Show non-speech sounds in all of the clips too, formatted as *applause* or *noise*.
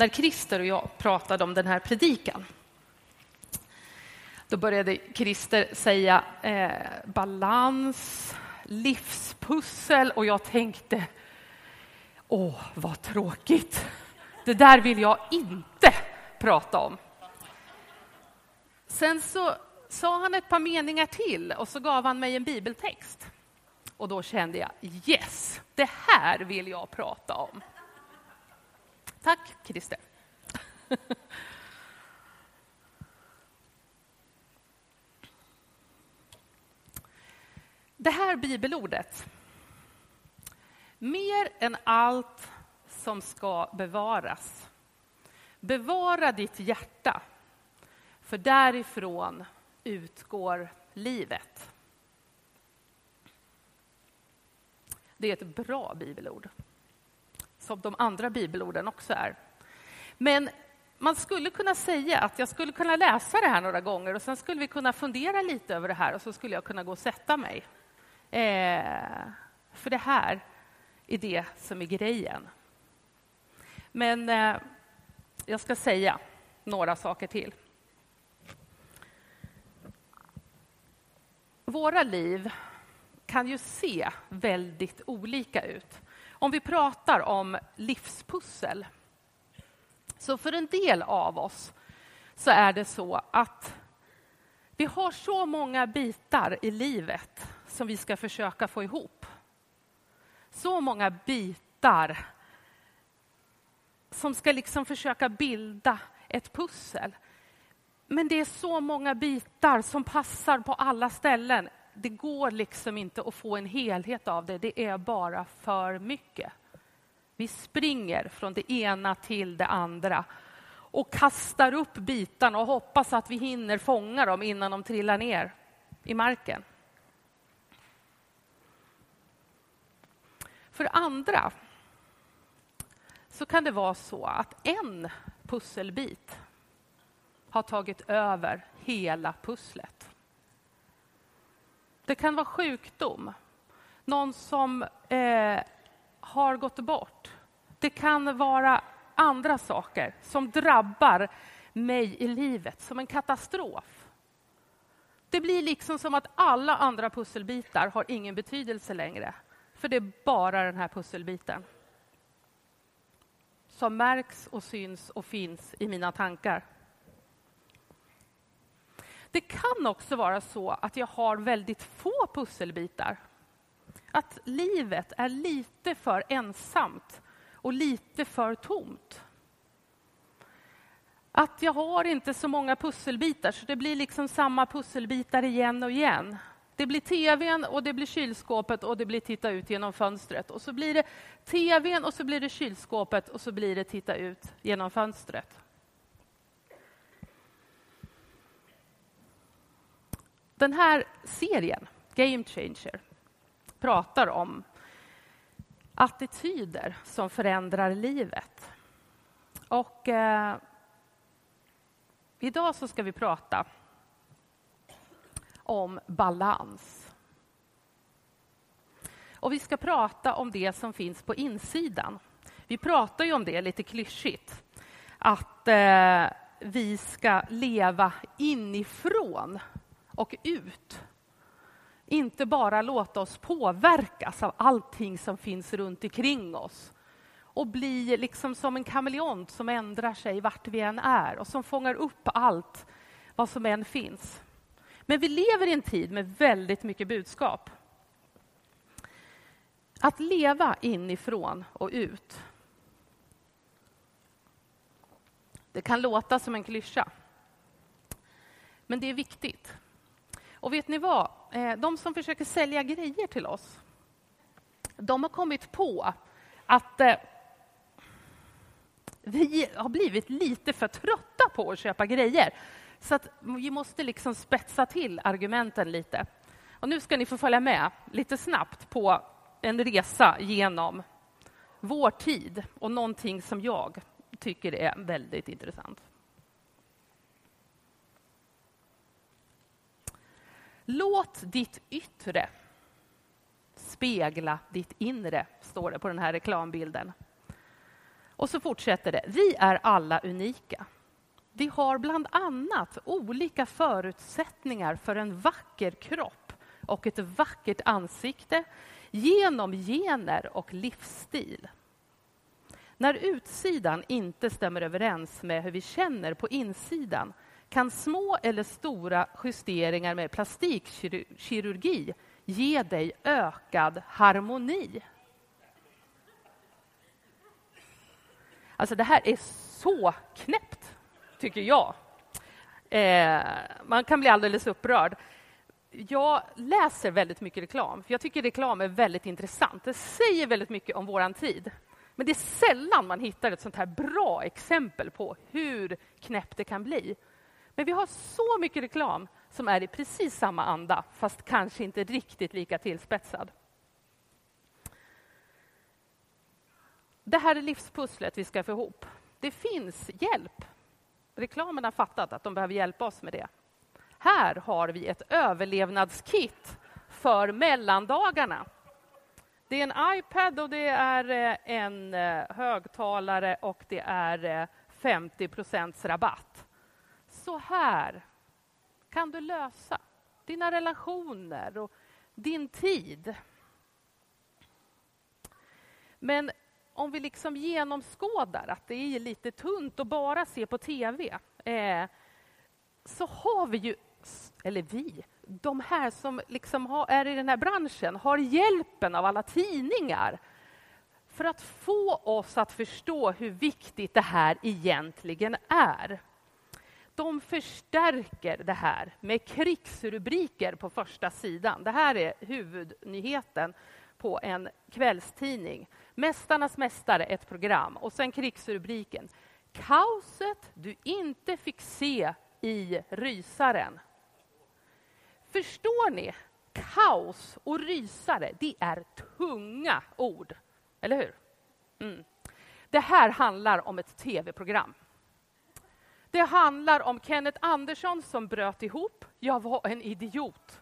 när Christer och jag pratade om den här predikan. Då började Christer säga eh, balans, livspussel och jag tänkte åh, vad tråkigt. Det där vill jag inte prata om. Sen så sa han ett par meningar till och så gav han mig en bibeltext. Och då kände jag yes, det här vill jag prata om. Tack, Christer. Det här bibelordet. Mer än allt som ska bevaras. Bevara ditt hjärta, för därifrån utgår livet. Det är ett bra bibelord, som de andra bibelorden också är. Men man skulle kunna säga att jag skulle kunna läsa det här några gånger och sen skulle vi kunna fundera lite över det här och så skulle jag kunna gå och sätta mig. Eh, för det här är det som är grejen. Men eh, jag ska säga några saker till. Våra liv kan ju se väldigt olika ut. Om vi pratar om livspussel så för en del av oss så är det så att vi har så många bitar i livet som vi ska försöka få ihop. Så många bitar som ska liksom försöka bilda ett pussel. Men det är så många bitar som passar på alla ställen. Det går liksom inte att få en helhet av det. Det är bara för mycket. Vi springer från det ena till det andra och kastar upp bitarna och hoppas att vi hinner fånga dem innan de trillar ner i marken. För andra så kan det vara så att en pusselbit har tagit över hela pusslet. Det kan vara sjukdom, någon som eh, har gått bort. Det kan vara andra saker som drabbar mig i livet som en katastrof. Det blir liksom som att alla andra pusselbitar har ingen betydelse längre. För det är bara den här pusselbiten som märks och syns och finns i mina tankar. Det kan också vara så att jag har väldigt få pusselbitar. Att livet är lite för ensamt och lite för tomt. Att jag har inte så många pusselbitar, så det blir liksom samma pusselbitar igen och igen. Det blir tvn och det blir kylskåpet och det blir titta ut genom fönstret. Och så blir det tvn och så blir det kylskåpet och så blir det titta ut genom fönstret. Den här serien, Game Changer, pratar om attityder som förändrar livet. Och eh, idag så ska vi prata om balans. Och vi ska prata om det som finns på insidan. Vi pratar ju om det lite klyschigt, att eh, vi ska leva inifrån och ut. Inte bara låta oss påverkas av allting som finns runt omkring oss och bli liksom som en kameleont som ändrar sig vart vi än är och som fångar upp allt vad som än finns. Men vi lever i en tid med väldigt mycket budskap. Att leva inifrån och ut. Det kan låta som en klyscha, men det är viktigt. Och vet ni vad? Eh, de som försöker sälja grejer till oss, de har kommit på att eh, vi har blivit lite för trötta på att köpa grejer. Så att vi måste liksom spetsa till argumenten lite. Och nu ska ni få följa med lite snabbt på en resa genom vår tid och någonting som jag tycker är väldigt intressant. Låt ditt yttre spegla ditt inre, står det på den här reklambilden. Och så fortsätter det. Vi är alla unika. Vi har bland annat olika förutsättningar för en vacker kropp och ett vackert ansikte genom gener och livsstil. När utsidan inte stämmer överens med hur vi känner på insidan kan små eller stora justeringar med plastikkirurgi ge dig ökad harmoni. Alltså det här är så knäppt, tycker jag. Eh, man kan bli alldeles upprörd. Jag läser väldigt mycket reklam, för jag tycker reklam är väldigt intressant. Det säger väldigt mycket om vår tid. Men det är sällan man hittar ett sånt här bra exempel på hur knäppt det kan bli. Men vi har så mycket reklam som är i precis samma anda, fast kanske inte riktigt lika tillspetsad. Det här är livspusslet vi ska få ihop. Det finns hjälp. Reklamen har fattat att de behöver hjälpa oss med det. Här har vi ett överlevnadskit för mellandagarna. Det är en iPad och det är eh, en eh, högtalare och det är eh, 50 procents rabatt. Så här kan du lösa dina relationer och din tid. Men om vi liksom genomskådar att det är lite tunt att bara se på tv eh, så har vi ju, eller vi, de här som liksom har, är i den här branschen har hjälpen av alla tidningar för att få oss att förstå hur viktigt det här egentligen är. De förstärker det här med krigsrubriker på första sidan. Det här är huvudnyheten på en kvällstidning. Mästarnas mästare, ett program. Och sen krigsrubriken. Kaoset du inte fick se i Rysaren. Förstår ni? Kaos och rysare, det är tunga ord. Eller hur? Mm. Det här handlar om ett tv-program. Det handlar om Kenneth Andersson som bröt ihop. Jag var en idiot.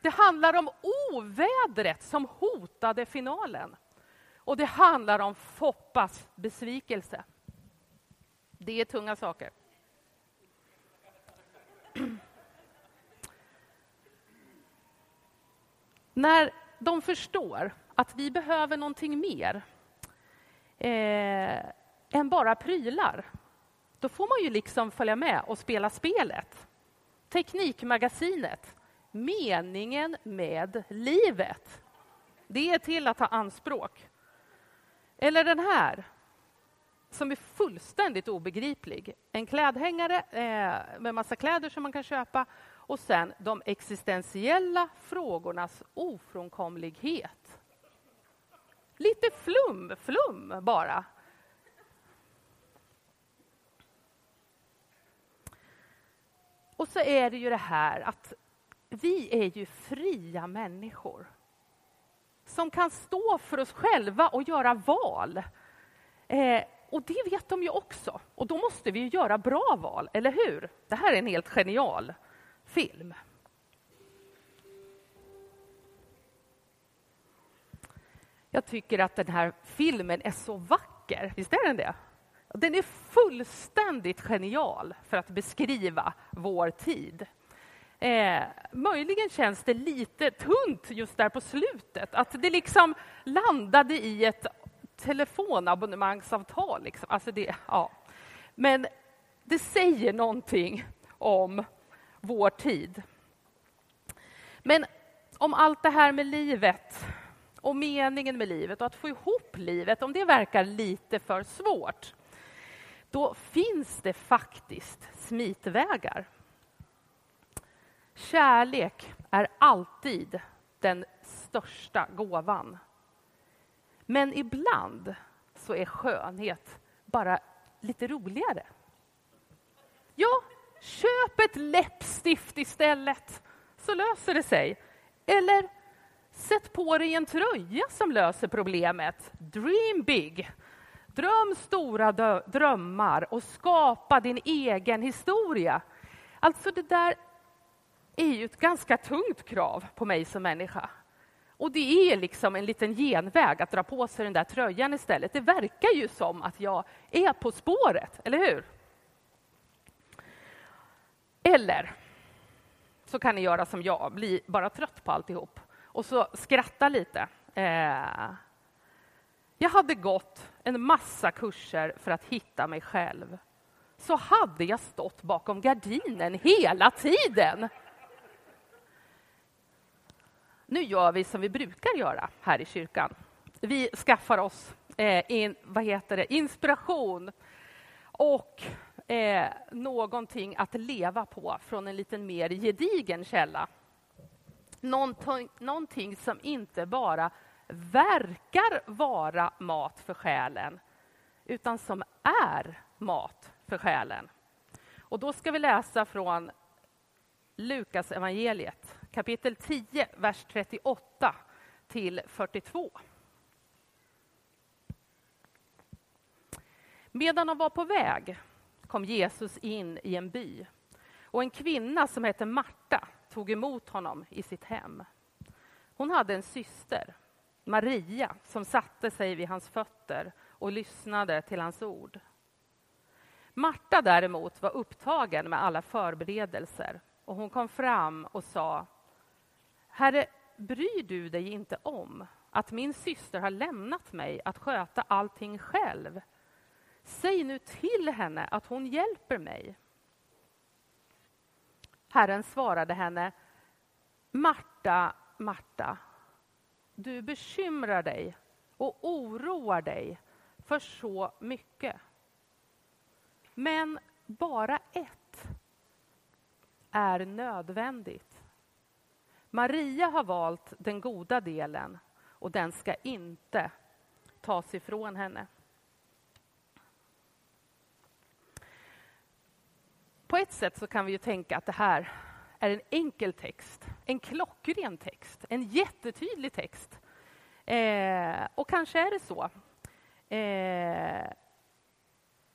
Det handlar om ovädret som hotade finalen. Och det handlar om Foppas besvikelse. Det är tunga saker. *clears throat* När de förstår att vi behöver någonting mer eh, än bara prylar, då får man ju liksom följa med och spela spelet. Teknikmagasinet, meningen med livet. Det är till att ta anspråk. Eller den här, som är fullständigt obegriplig. En klädhängare eh, med massa kläder som man kan köpa och sen de existentiella frågornas ofrånkomlighet. Lite flum, flum bara. Och så är det ju det här att vi är ju fria människor som kan stå för oss själva och göra val. Eh, och det vet de ju också. Och då måste vi göra bra val, eller hur? Det här är en helt genial film. Jag tycker att den här filmen är så vacker. Visst är den det? Den är fullständigt genial för att beskriva vår tid. Eh, möjligen känns det lite tunt just där på slutet, att det liksom landade i ett telefonabonnemangsavtal. Liksom. Alltså det, ja. Men det säger någonting om vår tid. Men om allt det här med livet och meningen med livet och att få ihop livet, om det verkar lite för svårt, då finns det faktiskt smitvägar. Kärlek är alltid den största gåvan. Men ibland så är skönhet bara lite roligare. Ja, köp ett läppstift istället, så löser det sig. Eller sätt på dig en tröja som löser problemet. Dream big. Dröm stora drömmar och skapa din egen historia. Alltså det där är ju ett ganska tungt krav på mig som människa. Och det är liksom en liten genväg att dra på sig den där tröjan istället. Det verkar ju som att jag är På spåret, eller hur? Eller så kan ni göra som jag, bli bara trött på alltihop och så skratta lite. Eh, jag hade gått en massa kurser för att hitta mig själv. Så hade jag stått bakom gardinen hela tiden. Nu gör vi som vi brukar göra här i kyrkan. Vi skaffar oss eh, in, vad heter det, inspiration och eh, någonting att leva på från en lite mer gedigen källa. Någonting, någonting som inte bara verkar vara mat för själen utan som är mat för själen. Och då ska vi läsa från Lukas evangeliet kapitel 10, vers 38 till 42. Medan de var på väg kom Jesus in i en by och en kvinna som hette Marta tog emot honom i sitt hem. Hon hade en syster, Maria, som satte sig vid hans fötter och lyssnade till hans ord. Marta däremot var upptagen med alla förberedelser och hon kom fram och sa Herre, bryr du dig inte om att min syster har lämnat mig att sköta allting själv? Säg nu till henne att hon hjälper mig. Herren svarade henne Marta, Marta, du bekymrar dig och oroar dig för så mycket. Men bara ett är nödvändigt. Maria har valt den goda delen och den ska inte tas ifrån henne. På ett sätt så kan vi ju tänka att det här är en enkel text, en klockren text, en jättetydlig text. Eh, och kanske är det så. Eh,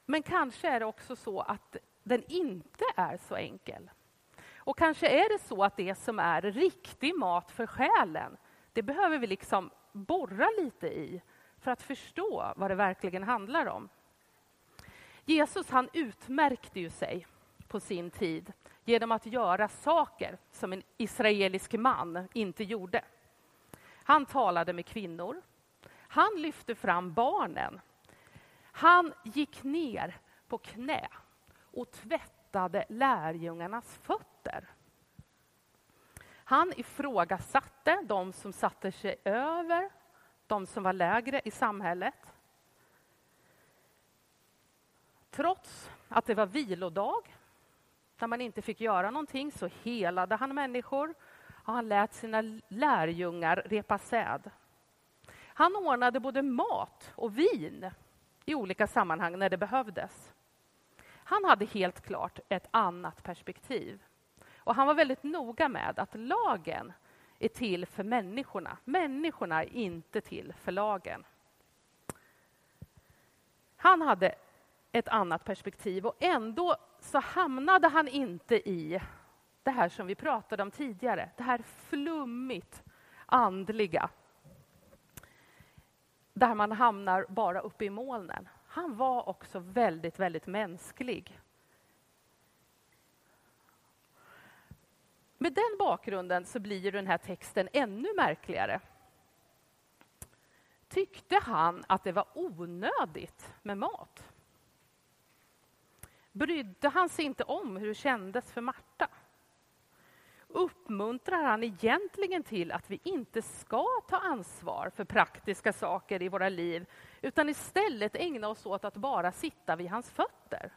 men kanske är det också så att den inte är så enkel. Och kanske är det så att det som är riktig mat för själen, det behöver vi liksom borra lite i för att förstå vad det verkligen handlar om. Jesus han utmärkte ju sig på sin tid genom att göra saker som en israelisk man inte gjorde. Han talade med kvinnor. Han lyfte fram barnen. Han gick ner på knä och tvättade lärjungarnas fötter. Han ifrågasatte de som satte sig över, de som var lägre i samhället. Trots att det var vilodag när man inte fick göra någonting så helade han människor och han lät sina lärjungar repa säd. Han ordnade både mat och vin i olika sammanhang när det behövdes. Han hade helt klart ett annat perspektiv. Och han var väldigt noga med att lagen är till för människorna. Människorna är inte till för lagen. Han hade ett annat perspektiv och ändå så hamnade han inte i det här som vi pratade om tidigare, det här flummigt andliga där man hamnar bara uppe i molnen. Han var också väldigt, väldigt mänsklig. Med den bakgrunden så blir den här texten ännu märkligare. Tyckte han att det var onödigt med mat? Brydde han sig inte om hur det kändes för Marta? Uppmuntrar han egentligen till att vi inte ska ta ansvar för praktiska saker i våra liv utan istället ägna oss åt att bara sitta vid hans fötter?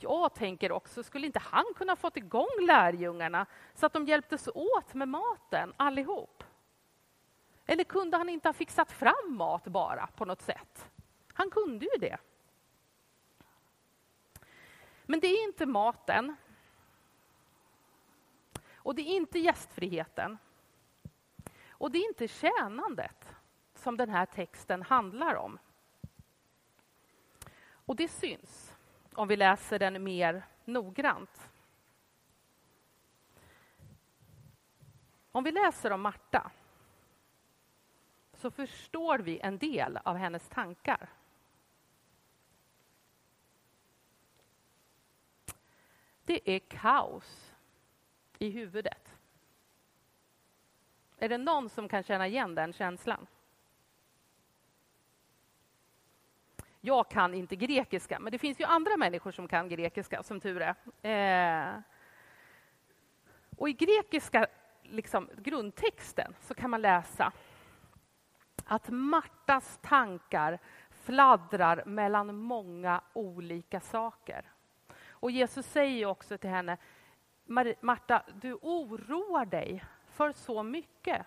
Jag tänker också, skulle inte han kunna fått igång lärjungarna så att de hjälptes åt med maten allihop? Eller kunde han inte ha fixat fram mat bara på något sätt? Han kunde ju det. Men det är inte maten. Och det är inte gästfriheten. Och det är inte tjänandet som den här texten handlar om. Och det syns om vi läser den mer noggrant. Om vi läser om Marta så förstår vi en del av hennes tankar. Det är kaos i huvudet. Är det någon som kan känna igen den känslan? Jag kan inte grekiska, men det finns ju andra människor som kan grekiska, som tur är. Eh, och i grekiska liksom, grundtexten så kan man läsa att Martas tankar fladdrar mellan många olika saker. Och Jesus säger också till henne, Marta, du oroar dig för så mycket.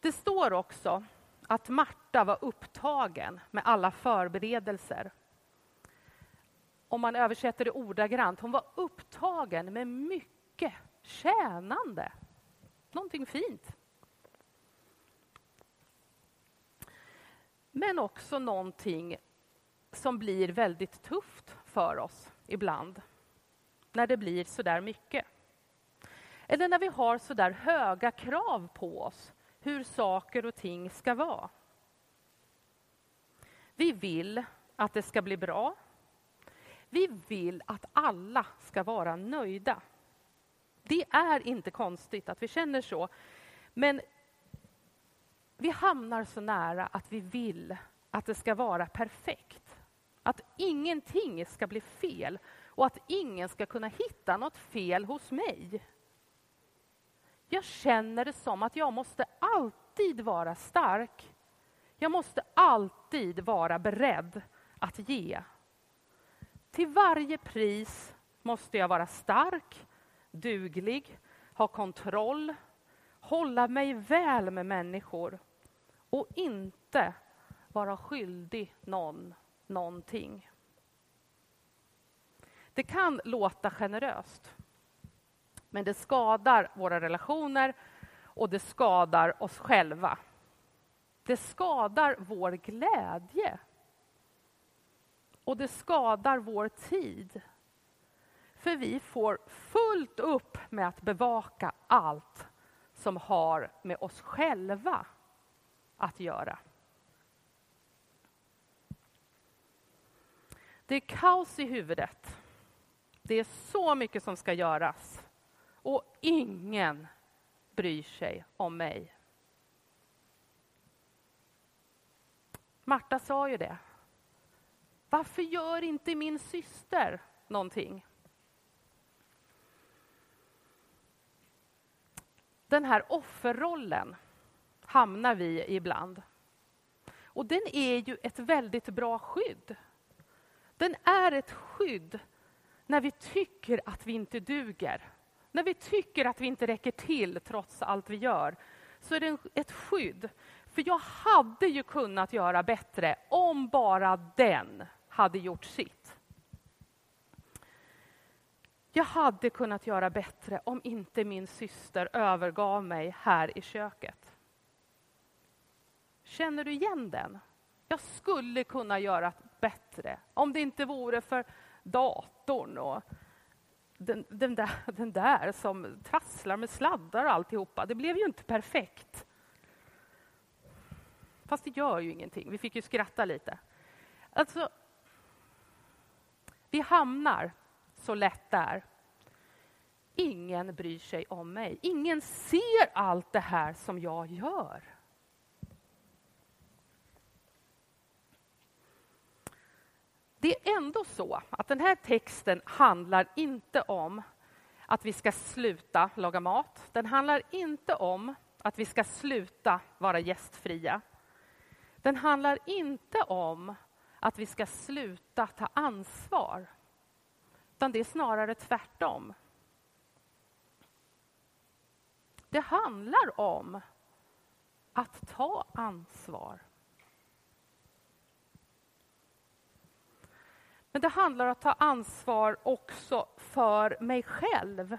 Det står också att Marta var upptagen med alla förberedelser. Om man översätter det ordagrant, hon var upptagen med mycket tjänande. Någonting fint. Men också någonting som blir väldigt tufft för oss ibland. När det blir så där mycket. Eller när vi har så där höga krav på oss hur saker och ting ska vara. Vi vill att det ska bli bra. Vi vill att alla ska vara nöjda. Det är inte konstigt att vi känner så. Men vi hamnar så nära att vi vill att det ska vara perfekt. Att ingenting ska bli fel och att ingen ska kunna hitta något fel hos mig. Jag känner det som att jag måste alltid vara stark. Jag måste alltid vara beredd att ge. Till varje pris måste jag vara stark, duglig, ha kontroll, hålla mig väl med människor och inte vara skyldig någon någonting. Det kan låta generöst, men det skadar våra relationer och det skadar oss själva. Det skadar vår glädje. Och det skadar vår tid. För vi får fullt upp med att bevaka allt som har med oss själva att göra. Det är kaos i huvudet. Det är så mycket som ska göras. Och ingen bryr sig om mig. Marta sa ju det. Varför gör inte min syster någonting? Den här offerrollen hamnar vi ibland. Och den är ju ett väldigt bra skydd. Den är ett skydd när vi tycker att vi inte duger. När vi tycker att vi inte räcker till trots allt vi gör, så är det ett skydd. För jag hade ju kunnat göra bättre om bara den hade gjort sitt. Jag hade kunnat göra bättre om inte min syster övergav mig här i köket. Känner du igen den? Jag skulle kunna göra bättre om det inte vore för datorn och den, den, där, den där som trasslar med sladdar och alltihopa. Det blev ju inte perfekt. Fast det gör ju ingenting. Vi fick ju skratta lite. Alltså, vi hamnar så lätt där. Ingen bryr sig om mig. Ingen ser allt det här som jag gör. Det är ändå så att den här texten handlar inte om att vi ska sluta laga mat. Den handlar inte om att vi ska sluta vara gästfria. Den handlar inte om att vi ska sluta ta ansvar. Utan det är snarare tvärtom. Det handlar om att ta ansvar. Men det handlar om att ta ansvar också för mig själv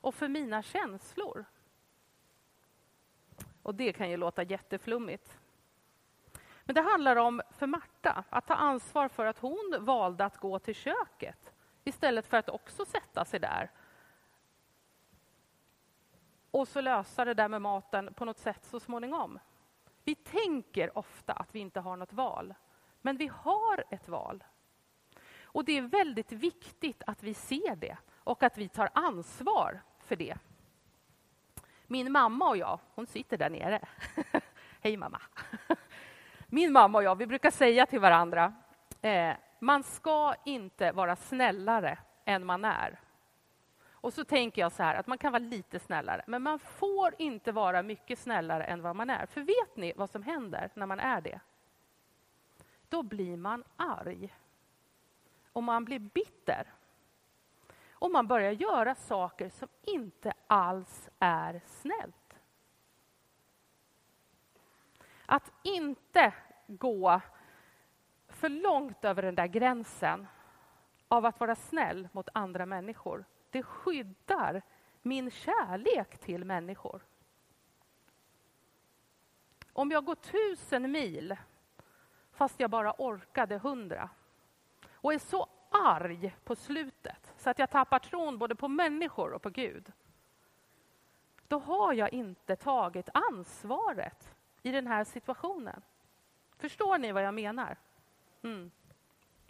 och för mina känslor. Och det kan ju låta jätteflummigt. Men det handlar om, för Marta, att ta ansvar för att hon valde att gå till köket istället för att också sätta sig där och så lösa det där med maten på något sätt så småningom. Vi tänker ofta att vi inte har något val, men vi har ett val. Och det är väldigt viktigt att vi ser det och att vi tar ansvar för det. Min mamma och jag, hon sitter där nere. *laughs* Hej mamma! *laughs* Min mamma och jag, vi brukar säga till varandra, eh, man ska inte vara snällare än man är. Och så tänker jag så här, att man kan vara lite snällare, men man får inte vara mycket snällare än vad man är. För vet ni vad som händer när man är det? Då blir man arg. Och man blir bitter. Och man börjar göra saker som inte alls är snällt. Att inte gå för långt över den där gränsen av att vara snäll mot andra människor det skyddar min kärlek till människor. Om jag går tusen mil fast jag bara orkade hundra och är så arg på slutet så att jag tappar tron både på människor och på Gud då har jag inte tagit ansvaret i den här situationen. Förstår ni vad jag menar? Mm.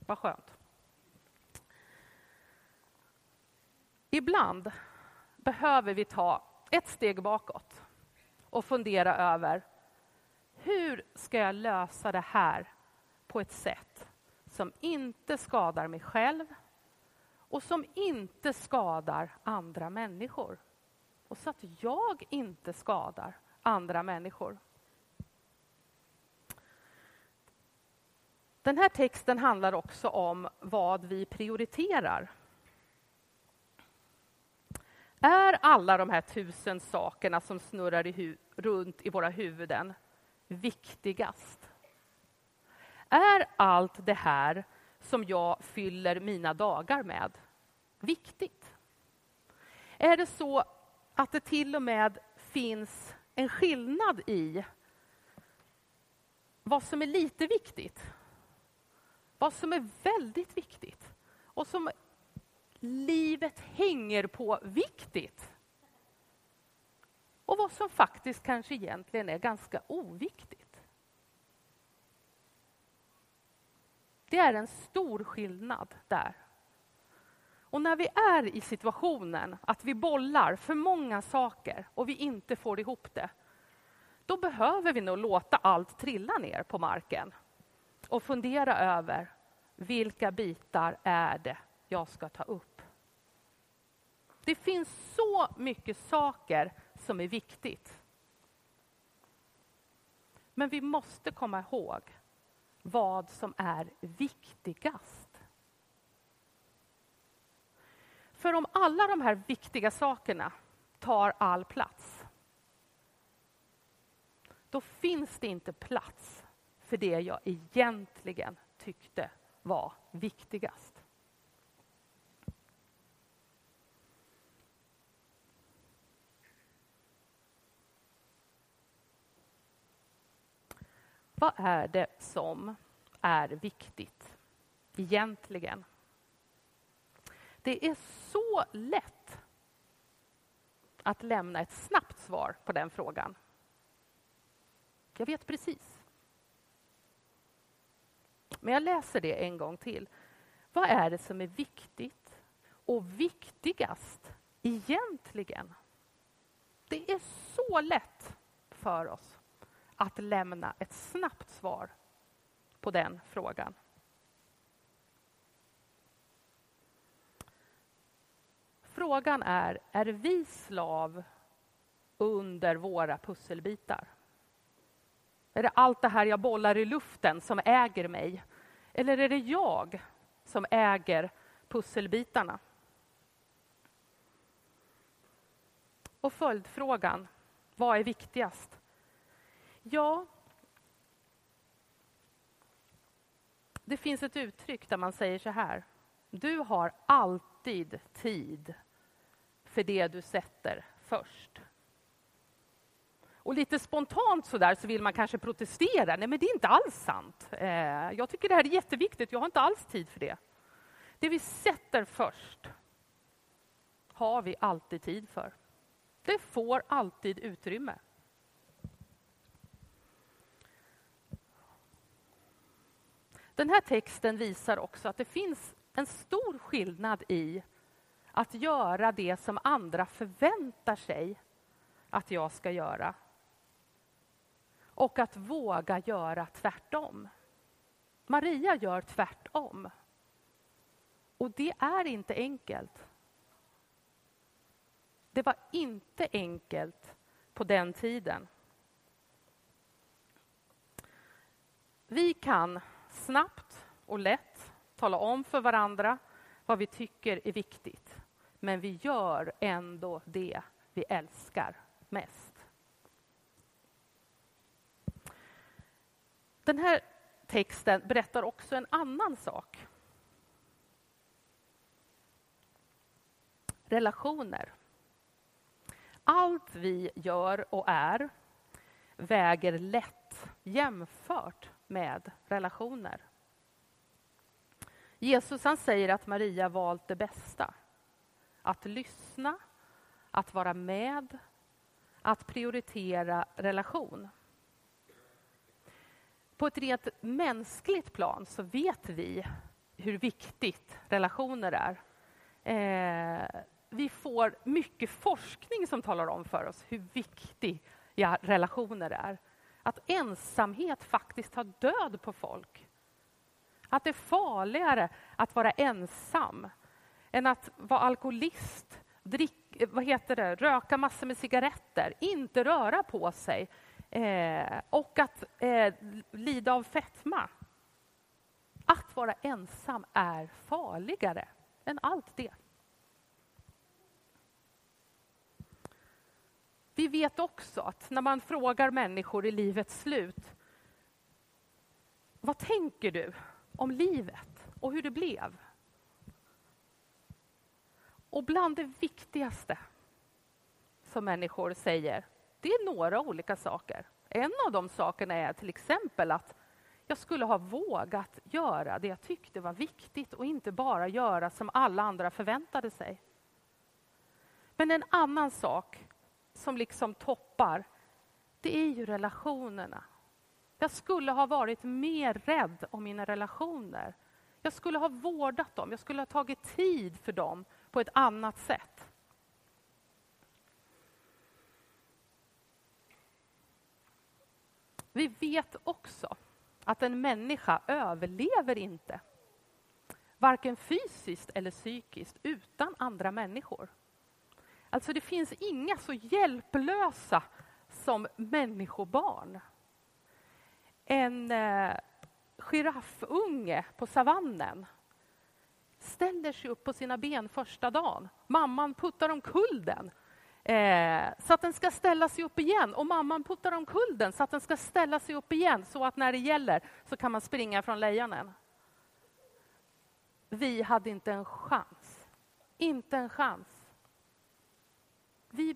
Vad skönt. Ibland behöver vi ta ett steg bakåt och fundera över hur ska jag lösa det här på ett sätt som inte skadar mig själv och som inte skadar andra människor. Och så att jag inte skadar andra människor. Den här texten handlar också om vad vi prioriterar är alla de här tusen sakerna som snurrar i runt i våra huvuden viktigast? Är allt det här som jag fyller mina dagar med viktigt? Är det så att det till och med finns en skillnad i vad som är lite viktigt, vad som är väldigt viktigt och som livet hänger på viktigt. Och vad som faktiskt kanske egentligen är ganska oviktigt. Det är en stor skillnad där. Och när vi är i situationen att vi bollar för många saker och vi inte får ihop det, då behöver vi nog låta allt trilla ner på marken och fundera över vilka bitar är det jag ska ta upp. Det finns så mycket saker som är viktigt. Men vi måste komma ihåg vad som är viktigast. För om alla de här viktiga sakerna tar all plats då finns det inte plats för det jag egentligen tyckte var viktigast. Vad är det som är viktigt egentligen? Det är så lätt att lämna ett snabbt svar på den frågan. Jag vet precis. Men jag läser det en gång till. Vad är det som är viktigt och viktigast egentligen? Det är så lätt för oss att lämna ett snabbt svar på den frågan. Frågan är, är vi slav under våra pusselbitar? Är det allt det här jag bollar i luften som äger mig? Eller är det jag som äger pusselbitarna? Och följdfrågan, vad är viktigast? Ja, det finns ett uttryck där man säger så här. Du har alltid tid för det du sätter först. Och lite spontant så där så vill man kanske protestera. Nej, men det är inte alls sant. Eh, jag tycker det här är jätteviktigt. Jag har inte alls tid för det. Det vi sätter först har vi alltid tid för. Det får alltid utrymme. Den här texten visar också att det finns en stor skillnad i att göra det som andra förväntar sig att jag ska göra och att våga göra tvärtom. Maria gör tvärtom. Och det är inte enkelt. Det var inte enkelt på den tiden. Vi kan snabbt och lätt tala om för varandra vad vi tycker är viktigt. Men vi gör ändå det vi älskar mest. Den här texten berättar också en annan sak. Relationer. Allt vi gör och är väger lätt jämfört med relationer. Jesus han säger att Maria valt det bästa. Att lyssna, att vara med, att prioritera relation. På ett rent mänskligt plan så vet vi hur viktigt relationer är. Eh, vi får mycket forskning som talar om för oss hur viktiga relationer är. Att ensamhet faktiskt tar död på folk. Att det är farligare att vara ensam än att vara alkoholist, drick, vad heter det, röka massor med cigaretter, inte röra på sig eh, och att eh, lida av fetma. Att vara ensam är farligare än allt det. Vi vet också att när man frågar människor i livets slut vad tänker du om livet och hur det blev? Och bland det viktigaste som människor säger, det är några olika saker. En av de sakerna är till exempel att jag skulle ha vågat göra det jag tyckte var viktigt och inte bara göra som alla andra förväntade sig. Men en annan sak som liksom toppar, det är ju relationerna. Jag skulle ha varit mer rädd om mina relationer. Jag skulle ha vårdat dem, jag skulle ha tagit tid för dem på ett annat sätt. Vi vet också att en människa överlever inte varken fysiskt eller psykiskt utan andra människor. Alltså det finns inga så hjälplösa som människobarn. En eh, giraffunge på savannen ställer sig upp på sina ben första dagen. Mamman puttar omkull den eh, så att den ska ställa sig upp igen. Och mamman puttar omkull den så att den ska ställa sig upp igen så att när det gäller så kan man springa från lejonen. Vi hade inte en chans. Inte en chans.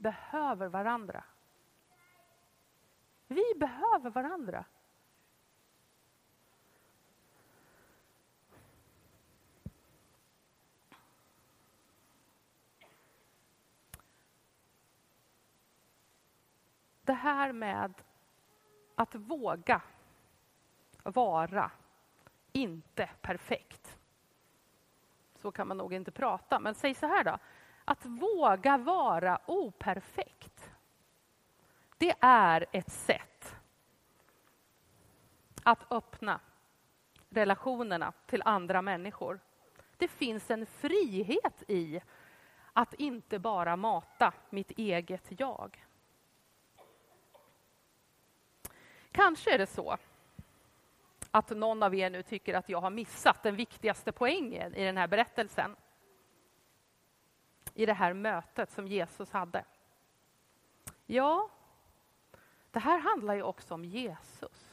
Vi behöver varandra. Vi behöver varandra. Det här med att våga vara inte perfekt. Så kan man nog inte prata, men säg så här då. Att våga vara operfekt, det är ett sätt att öppna relationerna till andra människor. Det finns en frihet i att inte bara mata mitt eget jag. Kanske är det så att någon av er nu tycker att jag har missat den viktigaste poängen i den här berättelsen i det här mötet som Jesus hade. Ja, det här handlar ju också om Jesus.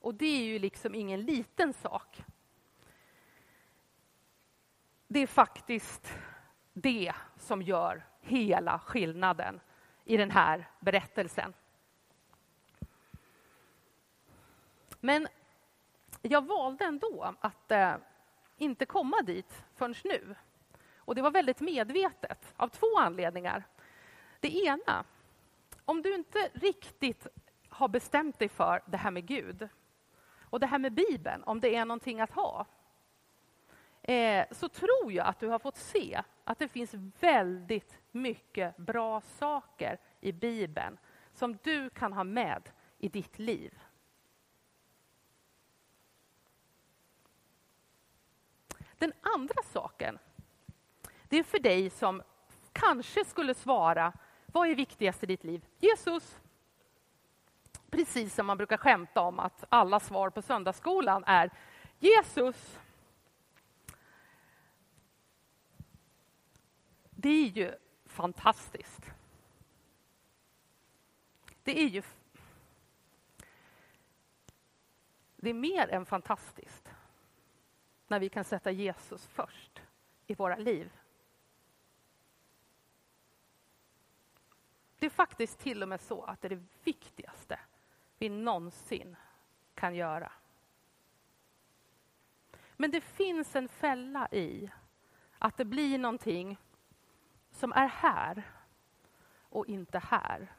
Och det är ju liksom ingen liten sak. Det är faktiskt det som gör hela skillnaden i den här berättelsen. Men jag valde ändå att eh, inte komma dit förrän nu. Och det var väldigt medvetet, av två anledningar. Det ena, om du inte riktigt har bestämt dig för det här med Gud och det här med Bibeln, om det är någonting att ha, eh, så tror jag att du har fått se att det finns väldigt mycket bra saker i Bibeln som du kan ha med i ditt liv. Den andra saken, det är för dig som kanske skulle svara, vad är viktigast i ditt liv? Jesus. Precis som man brukar skämta om att alla svar på söndagsskolan är Jesus. Det är ju fantastiskt. Det är ju... Det är mer än fantastiskt när vi kan sätta Jesus först i våra liv. Det är faktiskt till och med så att det är det viktigaste vi någonsin kan göra. Men det finns en fälla i att det blir någonting som är här och inte här.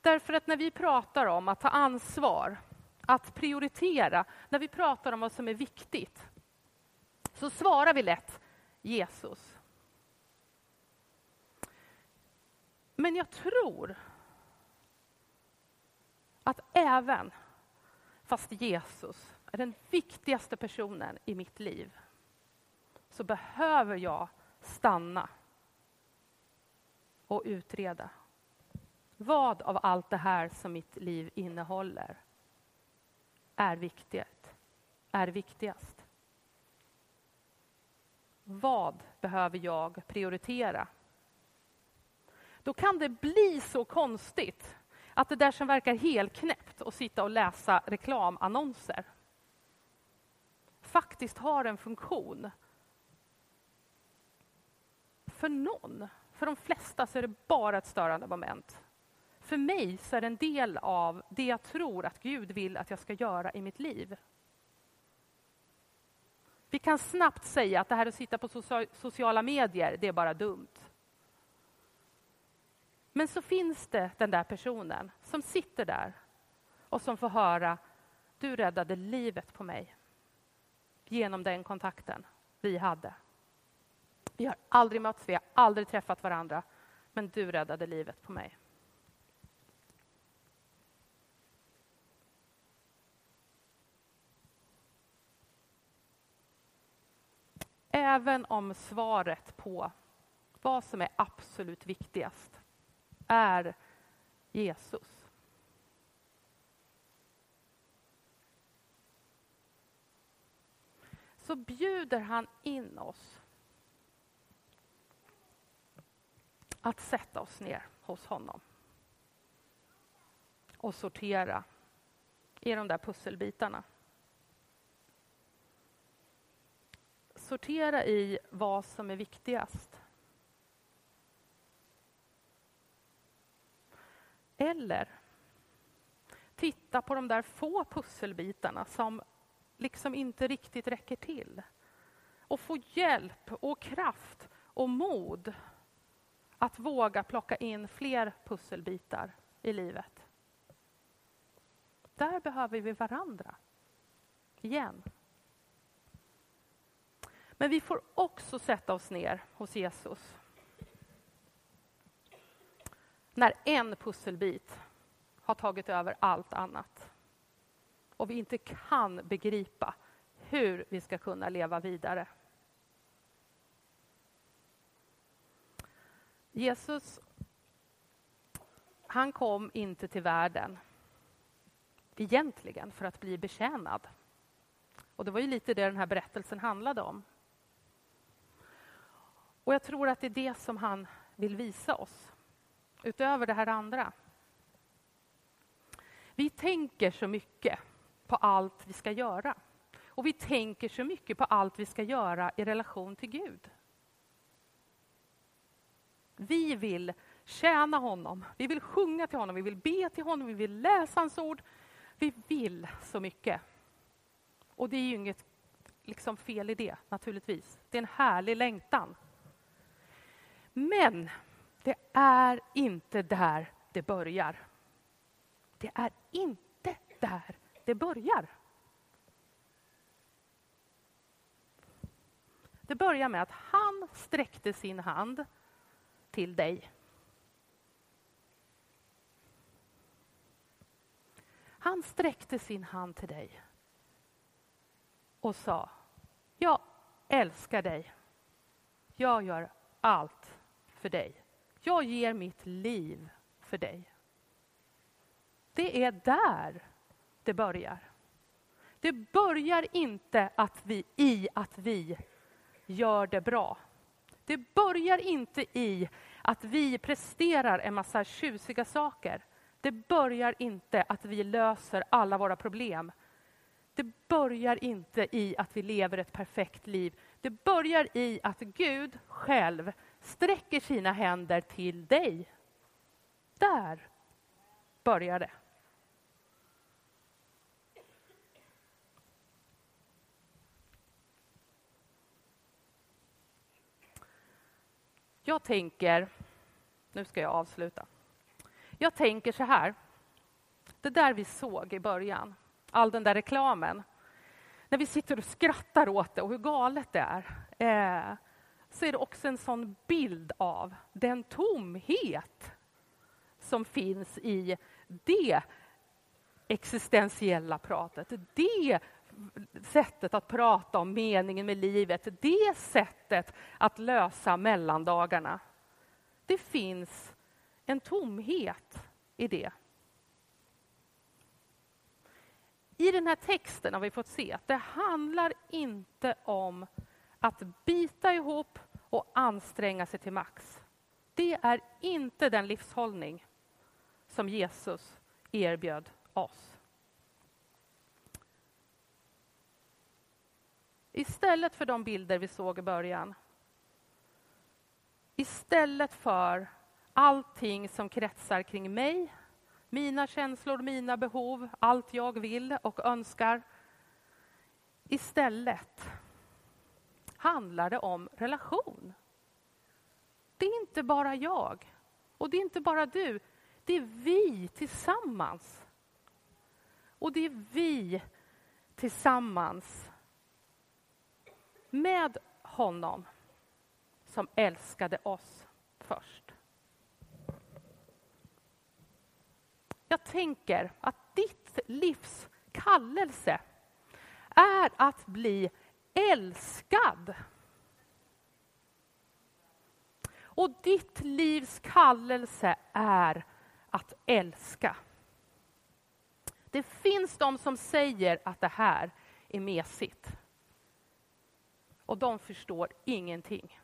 Därför att när vi pratar om att ta ansvar, att prioritera, när vi pratar om vad som är viktigt, så svarar vi lätt Jesus. Men jag tror att även fast Jesus är den viktigaste personen i mitt liv så behöver jag stanna och utreda. Vad av allt det här som mitt liv innehåller är viktigt, är viktigast? Vad behöver jag prioritera? Då kan det bli så konstigt att det där som verkar helknäppt att sitta och läsa reklamannonser faktiskt har en funktion för någon, för de flesta, så är det bara ett störande moment. För mig så är det en del av det jag tror att Gud vill att jag ska göra i mitt liv. Vi kan snabbt säga att det här att sitta på sociala medier, det är bara dumt. Men så finns det den där personen som sitter där och som får höra, du räddade livet på mig genom den kontakten vi hade. Vi har aldrig mötts, vi har aldrig träffat varandra, men du räddade livet på mig. Även om svaret på vad som är absolut viktigast är Jesus. Så bjuder han in oss att sätta oss ner hos honom och sortera i de där pusselbitarna. Sortera i vad som är viktigast. Eller titta på de där få pusselbitarna som liksom inte riktigt räcker till. Och få hjälp och kraft och mod att våga plocka in fler pusselbitar i livet. Där behöver vi varandra. Igen. Men vi får också sätta oss ner hos Jesus. När en pusselbit har tagit över allt annat och vi inte kan begripa hur vi ska kunna leva vidare. Jesus, han kom inte till världen egentligen för att bli betjänad. Och det var ju lite det den här berättelsen handlade om. Och jag tror att det är det som han vill visa oss, utöver det här andra. Vi tänker så mycket på allt vi ska göra. Och vi tänker så mycket på allt vi ska göra i relation till Gud. Vi vill tjäna honom, vi vill sjunga till honom, vi vill be till honom, vi vill läsa hans ord. Vi vill så mycket. Och det är ju inget liksom fel i det, naturligtvis. Det är en härlig längtan. Men det är inte där det börjar. Det är inte där det börjar. Det börjar med att han sträckte sin hand till dig. Han sträckte sin hand till dig och sa, jag älskar dig. Jag gör allt för dig. Jag ger mitt liv för dig. Det är där det börjar. Det börjar inte att vi, i att vi gör det bra. Det börjar inte i att vi presterar en massa tjusiga saker. Det börjar inte att vi löser alla våra problem. Det börjar inte i att vi lever ett perfekt liv. Det börjar i att Gud själv sträcker sina händer till dig. Där börjar det. Jag tänker, nu ska jag avsluta. Jag tänker så här, det där vi såg i början, all den där reklamen, när vi sitter och skrattar åt det och hur galet det är, eh, så är det också en sån bild av den tomhet som finns i det existentiella pratet, det sättet att prata om meningen med livet, det sättet att lösa mellandagarna. Det finns en tomhet i det. I den här texten har vi fått se att det handlar inte om att bita ihop och anstränga sig till max. Det är inte den livshållning som Jesus erbjöd oss. Istället för de bilder vi såg i början. Istället för allting som kretsar kring mig, mina känslor, mina behov, allt jag vill och önskar. Istället handlar det om relation. Det är inte bara jag och det är inte bara du. Det är vi tillsammans. Och det är vi tillsammans med honom som älskade oss först. Jag tänker att ditt livs kallelse är att bli älskad. Och ditt livs kallelse är att älska. Det finns de som säger att det här är mesigt och de förstår ingenting.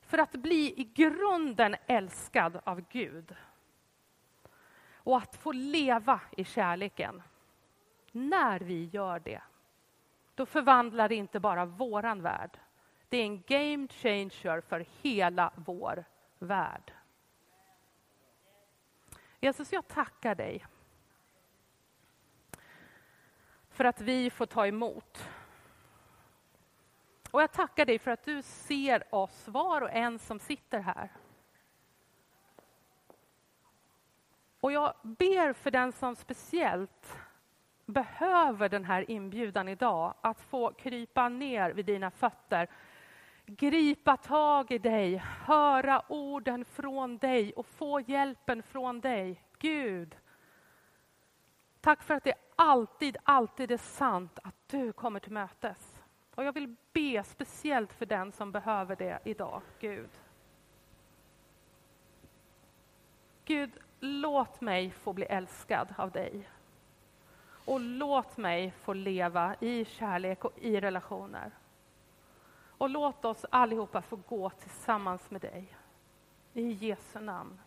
För att bli i grunden älskad av Gud och att få leva i kärleken. När vi gör det, då förvandlar det inte bara våran värld. Det är en game changer för hela vår värld. Jesus, jag tackar dig för att vi får ta emot och jag tackar dig för att du ser oss, var och en som sitter här. Och jag ber för den som speciellt behöver den här inbjudan idag, att få krypa ner vid dina fötter, gripa tag i dig, höra orden från dig och få hjälpen från dig. Gud, tack för att det alltid, alltid är sant att du kommer till mötes. Och jag vill be speciellt för den som behöver det idag, Gud. Gud, låt mig få bli älskad av dig. Och låt mig få leva i kärlek och i relationer. Och låt oss allihopa få gå tillsammans med dig. I Jesu namn.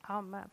Amen.